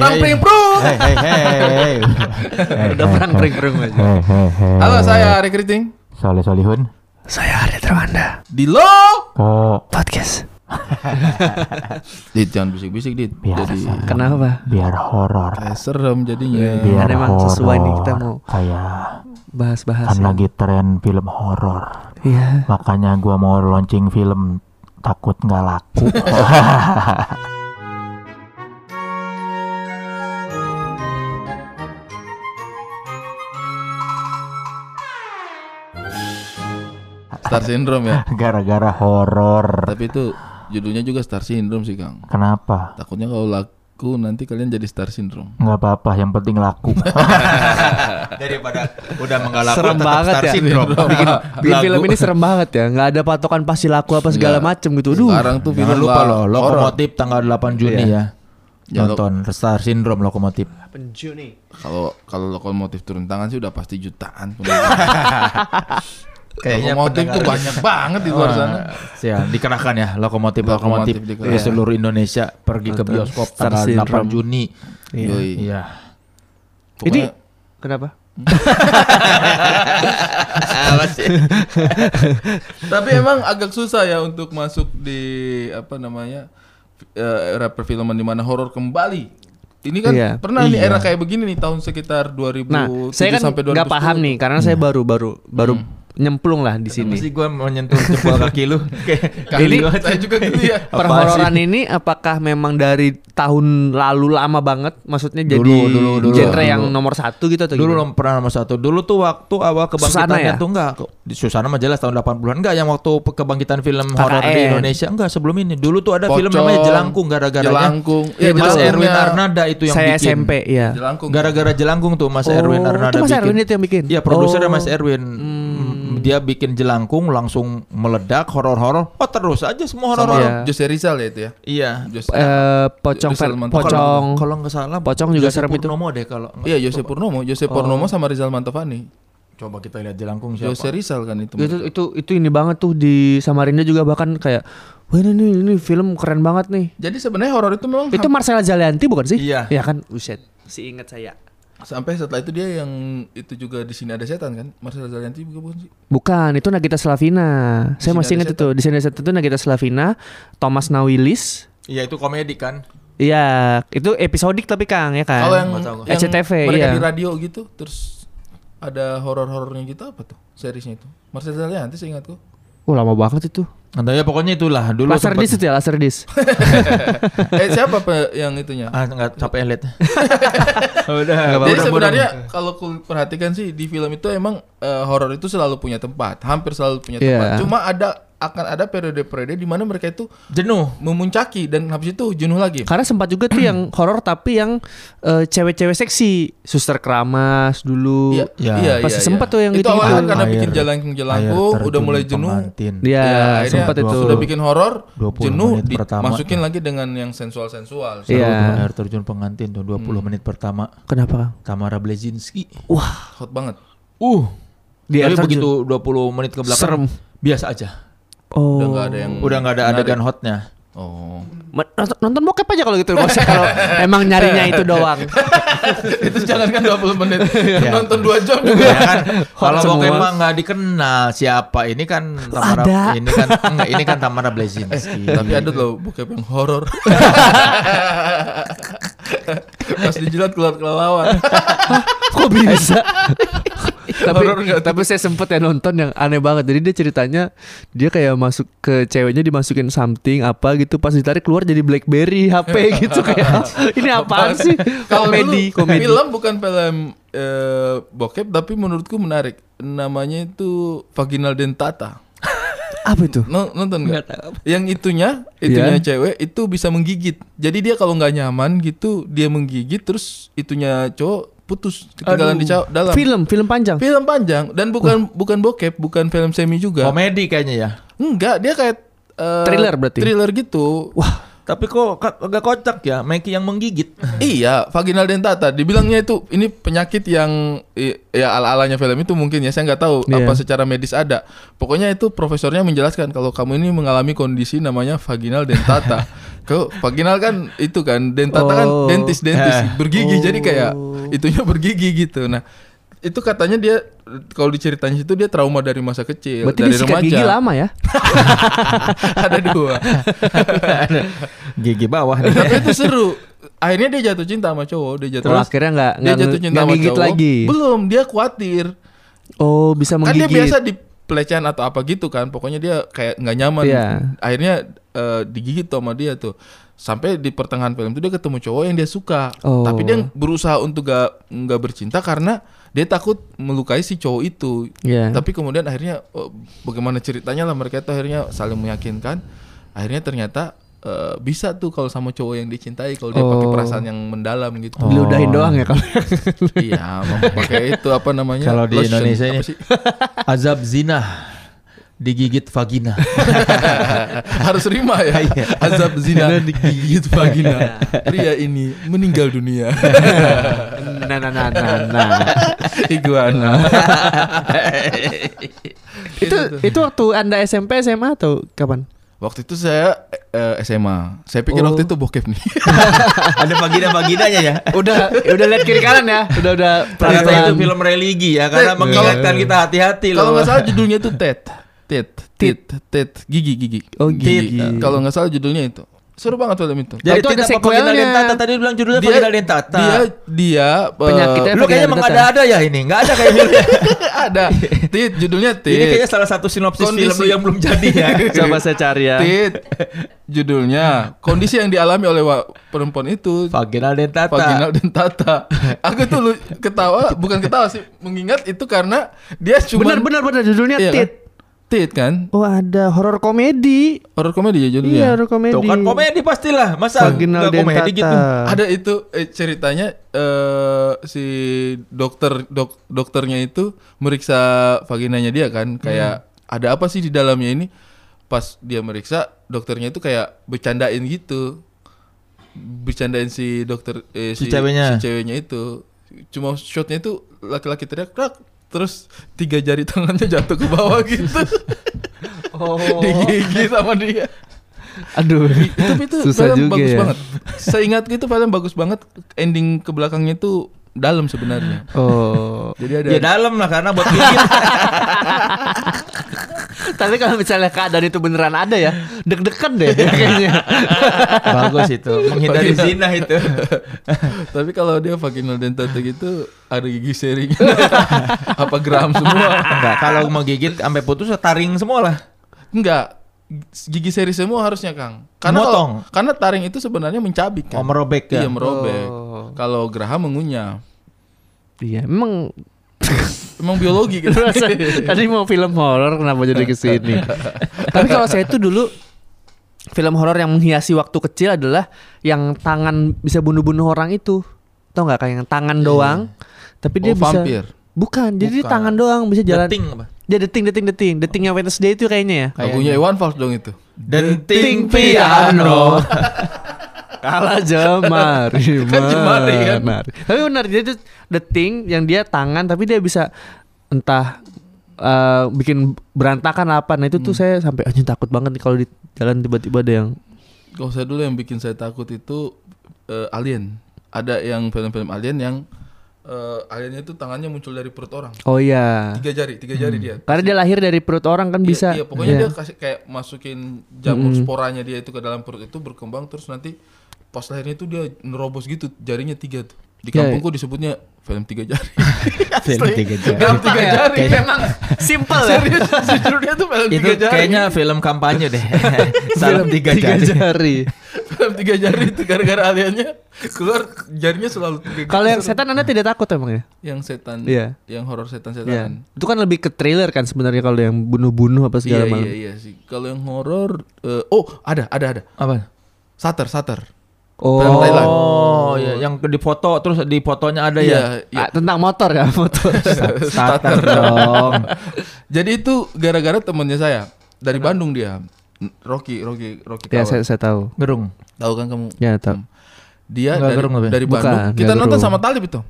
Perang Iya, pring iya. prung. Hei hei hei. Udah perang pring-pring aja. Hei hei hei. Halo saya Ari Keriting. Soleh Solihun. Saya Ari Terwanda. Di lo. Ke Podcast. Dit jangan bisik-bisik dit. Biasa. Jadi Kenapa? biar horor. kayak serem jadinya. Biar emang sesuai nih kita mau Kayak Bahas-bahas. kan ya. lagi tren film horor. Iya. Makanya gua mau launching film takut nggak laku. Star Syndrome ya. Gara-gara horor. Tapi itu judulnya juga Star Syndrome sih Kang. Kenapa? Takutnya kalau laku nanti kalian jadi Star Syndrome. Nggak apa-apa, yang penting laku. daripada udah Serem banget ya. Bikin, bikin film ini serem banget ya. Nggak ada patokan pasti laku apa segala Nggak. macem gitu. Duh. Sekarang tuh film Jangan lupa loh, lokomotif tanggal 8 Juni ya. Ya, lo- Nonton Star Syndrome lokomotif. Penju nih. Kalau kalau lokomotif turun tangan sih udah pasti jutaan. Kayaknya lokomotif tuh banyak banget di luar sana. Ya, dikerahkan ya lokomotif lokomotif Lokomotif di seluruh Indonesia pergi ke bioskop Star tanggal Syndrome. 8 Juni. Iya. Ini Pokoknya- kenapa? Tapi emang agak susah ya untuk masuk di apa namanya eh, era perfilman di mana horor kembali. Ini kan Iya. pernah nih Iya. era kayak begini nih tahun sekitar 2007 Nah, saya kan sampai 2010. nggak paham nih karena saya baru baru baru nyemplung lah di sini. Mesti gue menyentuh jempol kaki lu. Kayak Kali Ini- saya juga gitu ya. Perhororan ini apakah memang dari tahun lalu lama banget? Maksudnya jadi Dulu, dulu, dulu. genre yang Dulu. nomor satu gitu atau Dulu gimana? pernah nomor satu. Dulu tuh waktu awal Susana kebangkitannya ya? tuh enggak. Di Susana mah jelas tahun 80-an. Enggak yang waktu kebangkitan film horor di. Indonesia. Enggak sebelum ini. Dulu tuh ada film Pocong, namanya Jelangkung gara-garanya. Jelangkung. Iya, Iya, Mas Erwin Arnada itu yang Saya bikin. SMP ya. Jelangkung. Gara-gara Jelangkung tuh Mas Oh, Erwin Arnada itu Mas bikin. Erwin itu yang bikin? Iya, produsernya Oh. Mas Erwin. Dia bikin Jelangkung langsung meledak horor-horor. Oh, terus aja semua sama horor. Iya. Jose Rizal ya itu ya. Iya. Jose, Eh, pocong Manto. pocong Kalau nggak salah Pocong juga Jose serem itu. Purnomo deh kalau Iya Jose Purnomo, Jose Purnomo sama Rizal Mantovani. Coba kita lihat Jelangkung siapa. Jose Rizal kan itu. itu itu itu ini banget tuh di Samarinda juga bahkan kayak wah ini ini, ini film keren banget nih. Jadi sebenarnya horor itu memang Itu Marcella Zalianti bukan sih? Iya. Iya kan? Uset. Si ingat saya. Sampai setelah itu dia yang itu juga di sini ada setan kan? Marcel Zalianti juga bukan sih? Bukan, itu Nagita Slavina. Saya sini masih ingat itu. Di sini ada setan itu Nagita Slavina, Thomas Nawilis. Iya, itu komedi kan. Iya, itu episodik tapi Kang ya kan. Kalau yang, yang SCTV, mereka iya. di radio gitu terus ada horor-horornya gitu apa tuh seriesnya itu? Marcel Zalianti saya ingatku. Oh, lama banget itu. Entah ya pokoknya itulah dulu Laser sempet- disc itu ya, laser disc. eh siapa pe- yang itunya? Ah enggak capek lihat. Udah, Jadi sebenarnya kalau ku perhatikan sih di film itu emang eh, horor itu selalu punya tempat, hampir selalu punya tempat. Iya. Cuma ada akan ada periode-periode di mana mereka itu Jenuh. memuncaki dan habis itu jenuh lagi. Karena sempat juga tuh yang horor tapi yang eh, cewek-cewek seksi, Suster Keramas dulu. Iya, Ya. iya, Pasti iya, sempat iya. tuh yang itu gitu-gitu. awalnya kan karena Air- bikin jelangkung-jelangkung, air udah mulai jenuh. pengantin. Iya, Ya, sempat itu. Sudah bikin horor, 20 jenuh, pertama. dimasukin lagi dengan yang sensual-sensual. Seru Iya. air terjun pengantin tuh 20 menit pertama. Kenapa, Kang? Tamara Blazinski. Hot banget. Uh. Di air Tapi terjun. begitu 20 menit ke belakang Serem. biasa aja. Oh. Udah nggak ada yang Udah nggak ada menarik. adegan hotnya. Oh. Nonton, nonton bokep aja kalau gitu Maksudnya kalau emang nyarinya itu doang. itu jangan kan 20 menit. Ya. Nonton 2 jam juga. ya kan kalau. Pokemon mah nggak dikenal siapa ini kan Tamara Ada. ini kan enggak ini kan Tamara Blazinski. Tapi ada loh bokep yang horor. Pas dijilat keluar kelelawar. Kok bisa? Tapi tapi saya sempet ya nonton yang aneh banget. Jadi dia ceritanya dia kayak masuk ke ceweknya dimasukin something apa gitu pas ditarik keluar jadi BlackBerry HP gitu kayak ini apaan sih? Komedi, komedi. Film bukan film eh, bokep tapi menurutku menarik. Namanya itu Vaginal Dentata. Apa itu? No- nonton? Nggak tahu. Yang itunya, itunya Iya. cewek itu bisa menggigit. Jadi dia kalau nggak nyaman gitu, dia menggigit terus itunya cowok putus ketinggalan Aduh. di caw- dalam. Film, film panjang. Film panjang dan bukan bukan bokep, bukan film semi juga. Komedi kayaknya ya. Enggak, dia kayak eh, Thriller berarti? Thriller gitu. Wah, Tapi kok agak kocak ya, Mikey yang menggigit. Iya, vaginal dentata. Dibilangnya itu ini penyakit yang ya ala-alanya film itu mungkin ya saya nggak tahu Iya. apa secara medis ada. Pokoknya itu profesornya menjelaskan kalau kamu ini mengalami kondisi namanya vaginal dentata. Kau vaginal kan itu kan dentata kan Oh. dentis dentis Eh. bergigi jadi kayak Oh. Itunya bergigi gitu. Nah itu katanya dia kalau diceritanya itu dia trauma dari masa kecil Berarti dari dia remaja gigi lama ya? ada dua Gigi bawah nih. tapi itu seru akhirnya dia jatuh cinta sama cowok dia jatuh Terus akhirnya nggak dia nggak jatuh cinta sama cowok lagi. belum dia khawatir Oh bisa kan menggigit. dia biasa di pelecehan atau apa gitu kan pokoknya dia kayak nggak nyaman Iya. akhirnya eh, digigit tuh sama dia tuh sampai di pertengahan film itu dia ketemu cowok yang dia suka Oh. tapi dia berusaha untuk gak nggak bercinta karena dia takut melukai si cowok itu Iya. tapi kemudian akhirnya oh, bagaimana ceritanya lah mereka itu akhirnya saling meyakinkan akhirnya ternyata eh, bisa tuh kalau sama cowok yang dicintai kalau dia pakai Oh. perasaan yang mendalam gitu Diludahin doang ya kalau. iya pakai itu apa namanya Kalau di. Indonesia ini azab zina digigit vagina. harus rima ya azab zina digigit vagina pria ini meninggal dunia nah nah nah nah. nah. iguana itu itu waktu anda SMP SMA atau kapan? waktu itu saya eh, SMA saya pikir Oh. waktu itu bokep nih Ada vagina-vaginanya ya. Udah udah lihat kiri kanan ya. Udah udah Ternyata itu film religi ya karena mengingatkan kita hati-hati loh. kalau nggak salah judulnya itu tet tet tet tet gigi gigi Oh, gigi. Nah, kalau nggak salah judulnya itu seru banget film itu Jadi Itu ada sequelnya. dentata tadi bilang judulnya vaginal dentata. dia dia eh, Penyakitnya lu kayaknya emang dentata. ada-ada ya ini, nggak ada kayak filmnya. ada tit judulnya tit Ini kayaknya salah satu sinopsis Kondisi. film lu yang belum jadi ya. Coba saya cari ya. Tit judulnya kondisi yang dialami oleh perempuan itu vaginal dentata. vaginal dentata. Aku tuh lu ketawa bukan ketawa sih mengingat itu karena dia cuma Benar benar benar judulnya Iya kan? Tit. Tit kan Oh ada horor komedi. horror komedi ya judulnya. Iya horor komedi. Tuh kan komedi pastilah. Masa Vaginal nggak komedi gitu? Ada itu eh, ceritanya eh si dokter dok, dokternya itu meriksa vaginanya dia kan kayak ada apa sih di dalamnya ini pas dia meriksa dokternya itu kayak bercandain gitu bercandain si dokter eh, Si ceweknya. si ceweknya itu cuma shotnya itu laki-laki teriak! Terus tiga jari tangannya jatuh ke bawah gitu Oh. digigit sama dia Aduh. tapi itu Susah film juga bagus ya. banget. Seingat itu film bagus banget. Ending ke belakangnya itu dalam sebenarnya. Oh. Jadi ada Ya dalam lah karena buat gigit. Tapi kalau misalnya keadaan itu beneran ada ya, deg-degan deh kayaknya. Bagus itu. Menghindari zina itu. tapi kalau dia vaginal dentata gitu ada gigi sering apa gram semua. Enggak, kalau mau gigit sampai putus taring semua lah. Enggak. Gigi seri semua harusnya Kang. Karena kalau, karena taring itu sebenarnya mencabik kan. Oh, merobek ya. Iya merobek. Oh. Kalau geraham mengunyah. Iya, memang Emang biologi gitu. Tadi mau film horor kenapa jadi ke sini. Tapi kalau saya itu dulu film horor yang menghiasi waktu kecil adalah yang tangan bisa bunuh-bunuh orang itu. Tau nggak kayak yang tangan doang, tapi dia Oh, bisa vampir. Bukan, jadi Bukan. tangan doang bisa jalan. Deting apa? Dia deting deting deting, detingnya Wednesday itu kayaknya ya. Lagunya Iwan Fals dong itu. Denting piano. Kalah jemari, Kan jemari kan. Tapi benar dia itu deting yang dia tangan tapi dia bisa entah eh, bikin berantakan apa. Nah itu tuh Hmm. saya sampai anjing takut banget nih kalau di jalan tiba-tiba ada yang Kalau saya dulu yang bikin saya takut itu eh, Alien. Ada yang film-film Alien yang eh, aliennya itu tangannya muncul dari perut orang. Oh iya. Tiga jari, tiga jari dia. Karena dia lahir dari perut orang kan Iya, bisa. Iya, pokoknya Iya. dia kasih kayak masukin jamur sporanya dia itu ke dalam perut itu berkembang terus nanti pas lahirnya itu dia nerobos gitu jarinya tiga tuh. Di Iya, kampungku disebutnya film tiga jari. Film tiga jari. Film tiga jari. Memang simple ya. Serius, judulnya tuh film Itu tiga jari. kayaknya film kampanye deh. Salam tiga jari. jari. film tiga jari itu gara-gara aliennya keluar jarinya selalu tiga. Kalau yang setan Anda tidak takut emang ya? yang setan, Iya. yang horor Iya. setan-setan. Itu kan lebih ke thriller kan sebenarnya kalau yang bunuh-bunuh apa Iya segala macam. iya iya sih. Kalau yang horor, eh, oh ada ada ada. Apa? Sater Sater. Oh. Film Thailand. Oh, iya, yang di foto terus di fotonya ada ya. Iya, iya. Ah, tentang motor kan motor. Starter dong. Jadi itu gara-gara temennya saya dari Bandung dia, Rocky Rocky Rocky ya kawan. saya saya tahu. Gerung. Tahu kan kamu? Ya tahu. Hmm. Dia Nggak dari, gerung dari Bukan, Bandung. nggak Kita nonton gerung. sama Talib itu.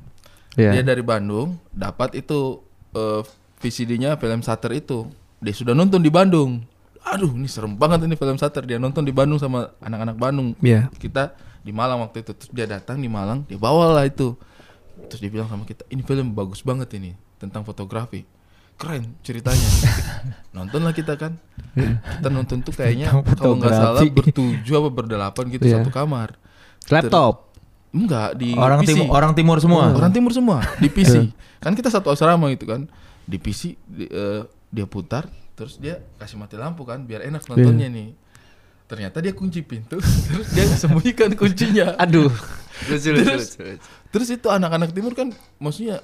Ya. Dia dari Bandung dapat itu eh, VCD-nya film Sater itu. Dia sudah nonton di Bandung. aduh ini serem banget ini film Sater dia nonton di Bandung sama anak-anak Bandung Iya. kita di Malang waktu itu terus dia datang di Malang dia bawa lah itu terus dia bilang sama kita ini film bagus banget ini tentang fotografi keren ceritanya nontonlah kita kan kita nonton tuh kayaknya kalau nggak salah bertujuh apa berdelapan gitu Iya. satu kamar Laptop. enggak di Orang PC. timur orang timur semua. Orang timur semua di PC. kan kita satu asrama gitu kan. Di PC di- eh, dia putar terus dia kasih mati lampu kan biar enak nontonnya nih. Ternyata dia kunci pintu terus dia sembunyikan kuncinya. Aduh. Lucu, Terus- lucu, lucu. Terus itu anak-anak timur kan maksudnya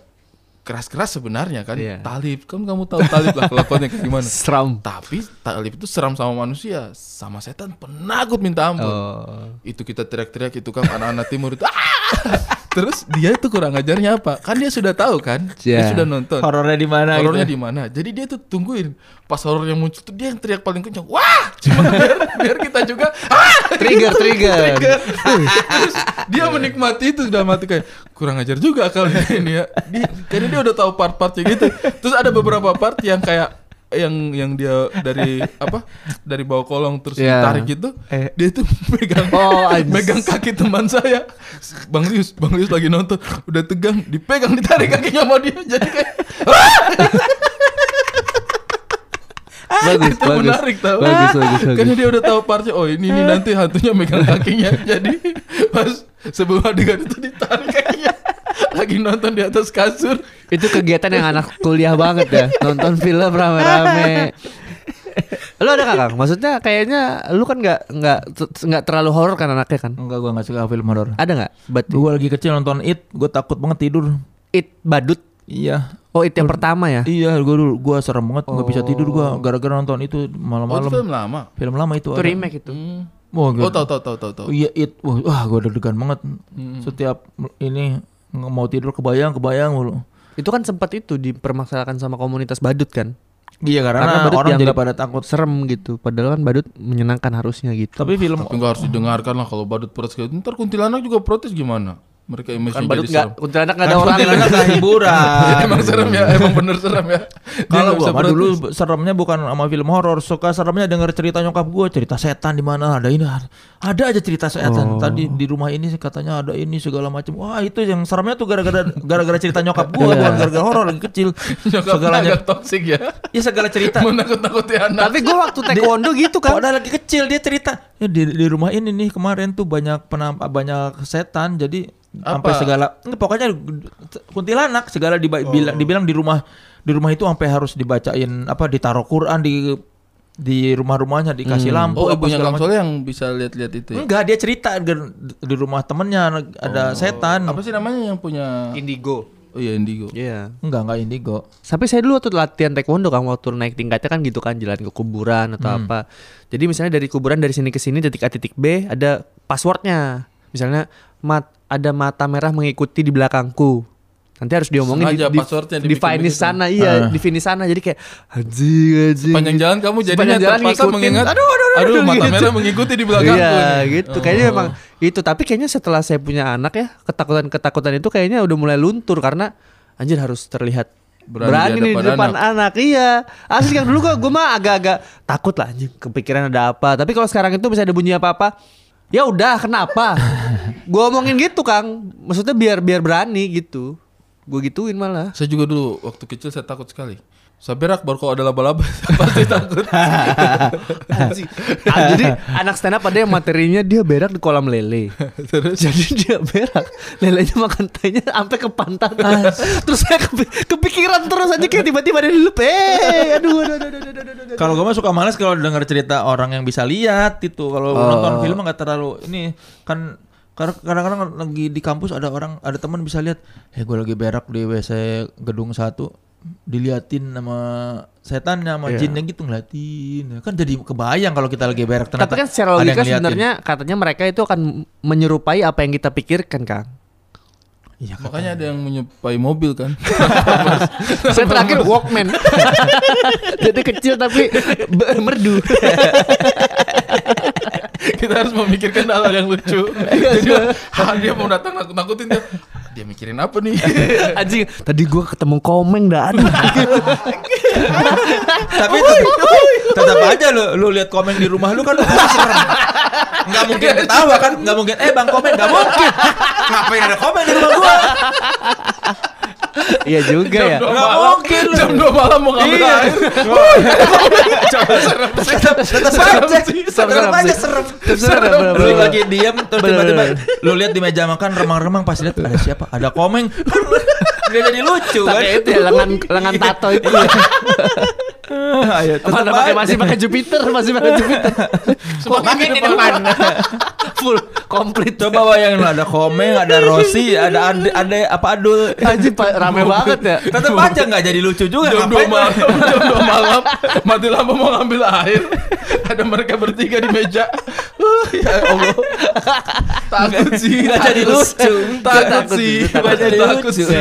keras-keras sebenarnya kan. Iya. Talib kan kamu tahu Talib lah kelakuannya kayak gimana. Seram. Tapi Talib itu seram sama manusia, sama setan penakut minta ampun Oh. itu kita teriak-teriak itu kan anak-anak timur itu "Ah!" Terus dia itu kurang ajarnya apa? Kan dia sudah tahu kan? Dia Ya. sudah nonton. Horornya di mana horornya gitu. di mana? Jadi dia tuh tungguin. Pas horornya muncul tuh dia yang teriak paling kencang wah! Cuma biar, biar kita juga ah! Trigger, trigger. Terus dia menikmati itu sudah mati kayak kurang ajar juga kali ini ya. Dia, karena dia udah tahu part-partnya gitu. Terus ada beberapa part yang kayak yang yang dia dari apa dari bawah kolong terus Ya. ditarik gitu Eh. dia tuh megang Oh, megang kaki teman saya bang Lius bang Lius lagi nonton udah tegang dipegang ditarik kakinya sama dia jadi kayak Bagus, itu bagus. menarik tau Bagus, bagus, bagus. karena dia udah tahu partnya oh ini nih nanti hantunya megang kakinya jadi pas sebelum adegan itu ditarik kakinya lagi nonton di atas kasur Itu kegiatan yang anak kuliah banget ya. Nonton film rame-rame. Lu ada kakak? Maksudnya kayaknya lu kan nggak nggak nggak terlalu horor kan anaknya kan? Enggak gua enggak suka film horor. Ada nggak? Berarti Gua lagi kecil nonton It, gua takut banget tidur. It Badut. Iya. Oh, It yang pertama ya? Iya, gua dulu gua serem banget nggak bisa tidur gua Oh. gara-gara nonton itu oh itu malam-malam. film lama film lama itu. Itu ada. remake itu. Hmm. Wah, oh gua- tahu tahu tahu tahu tahu Iya, It. Wah, wah gua deg-degan banget. Hmm. Setiap ini nggak mau tidur kebayang kebayang mulu. Itu kan sempat itu dipermasalahkan sama komunitas badut kan? Iya karena, Karena badut orang jadi pada takut. Serem gitu. Padahal kan badut menyenangkan harusnya gitu. Tapi film tapi nggak harus didengarkan lah kalau badut protes kayak gitu. ntar kuntilanak juga protes gimana mereka image kan badut nggak kuntilanak nggak ada Kan orang. kuntilanak nggak hiburan. emang serem ya emang bener serem ya Kalau gua mah dulu seremnya bukan sama film horor, suka seremnya denger cerita nyokap gua, cerita setan di mana ada ini ada aja cerita setan. Oh. Tadi di rumah ini katanya ada ini segala macam. Wah, itu yang seremnya tuh gara-gara gara-gara cerita nyokap gua, bukan gara-gara horor lagi kecil. Segalanya. agak toksik ya Ya segala cerita. menakut-nakuti anak Tapi gue waktu taekwondo gitu kan. Padahal lagi kecil dia cerita. Ya di, di rumah ini nih kemarin tuh banyak penamp banyak setan jadi sampai Apa? segala enggak, pokoknya kuntilanak segala diba- bilang dibilang di rumah di rumah itu sampai harus dibacain apa ditaruh Quran di di rumah-rumahnya dikasih lampu oh apa segala Kang macam. Soleh yang bisa lihat-lihat itu ya? Enggak, dia cerita di rumah temennya ada setan. apa sih namanya yang punya Indigo. oh iya Indigo Iya. Enggak, enggak indigo. Sampai saya dulu waktu latihan taekwondo kan waktu naik tingkatnya kan gitu kan jalan ke kuburan atau apa. Jadi misalnya dari kuburan dari sini ke sini titik A titik B ada passwordnya. Misalnya mat ada mata merah mengikuti di belakangku. Nanti harus diomongin Sengaja di, passwordnya di dibikin finish begitu. sana iya Ah. di finish sana jadi kayak anjing anjing. Panjang jalan kamu jadinya Sepanjang jalan terpaksa ngikutin. mengingat Aduh, aduh, aduh, aduh aduh, mata gitu. merah mengikuti di belakangku Iya gitu. Kayaknya Oh. memang itu. Tapi kayaknya setelah saya punya anak ya ketakutan-ketakutan itu kayaknya udah mulai luntur karena anjir harus terlihat Berani berani, di nih di depan anak. Iya. Asli yang dulu gua gua mah agak-agak takut lah anjing kepikiran ada apa. Tapi kalau sekarang itu bisa ada bunyi apa-apa Ya udah, kenapa? gua omongin gitu, Kang. Maksudnya biar biar berani gitu. Gue gituin malah. Saya juga dulu waktu kecil saya takut sekali. Saya berak baru kalau ada laba-laba pasti takut. Ah, jadi anak stand up ada yang materinya dia berak di kolam lele. Terus Jadi dia berak, lelenya makan tehnya sampai ke pantat. terus saya kepi- kepikiran terus aja kayak tiba-tiba dia dilup. Eh, aduh, aduh, aduh, aduh, aduh, aduh, aduh. Kalau gue mah suka males kalau denger cerita orang yang bisa lihat itu. Kalau Oh. nonton film nggak terlalu ini kan kadang-kadang lagi di kampus ada orang ada teman bisa lihat, eh gue lagi berak di WC gedung satu diliatin sama setannya sama Iya. jinnya gitu ngeliatin kan jadi kebayang kalau kita lagi berak ternyata Tapi kan secara ada yang logika sebenarnya katanya mereka itu akan menyerupai apa yang kita pikirkan, Kang. Iya, kan. makanya ada yang menyepai mobil kan. Saya terakhir Walkman. Jadi kecil tapi merdu. kita harus memikirkan hal yang lucu. Jadi ah, dia mau datang nakut nakutin dia. Dia mikirin apa nih? Anjing, tadi gua ketemu komeng dah ada. Tapi tetap, tetap aja lu lu lihat komen di rumah lu kan lu serem. Enggak mungkin ketawa kan? Enggak mungkin eh Bang komen enggak mungkin. Ngapain ada komen di rumah gua? Iya juga ya. Jam dua Nggak malam, mungkin lu. jam 2 malam mau ngambil Iya. air. Tetap tetap aja tetap aja serem. Serem, Lu lagi diem terus tiba-tiba lu lihat di meja makan remang-remang pas lihat ada siapa? Ada komeng. Dia jadi lucu kan? Itu ya lengan lengan tato itu. Ayo, tetap Mana pakai masih pakai Jupiter, masih pakai Jupiter. Semakin di depan. Full komplit. Coba bayangin ada komeng, ada Rossi, ada Ade, ada apa Adul. Anjing pa- rame banget ya. Tetap aja nggak jadi lucu juga. Jam 2 Ngapain lu? malam, jam 2 malam mati lampu mau ngambil air. Ada mereka bertiga di meja. Ya Allah. Takut sih. Nggak jadi lucu. Takut sih. Takut jadi takut lucu. sih.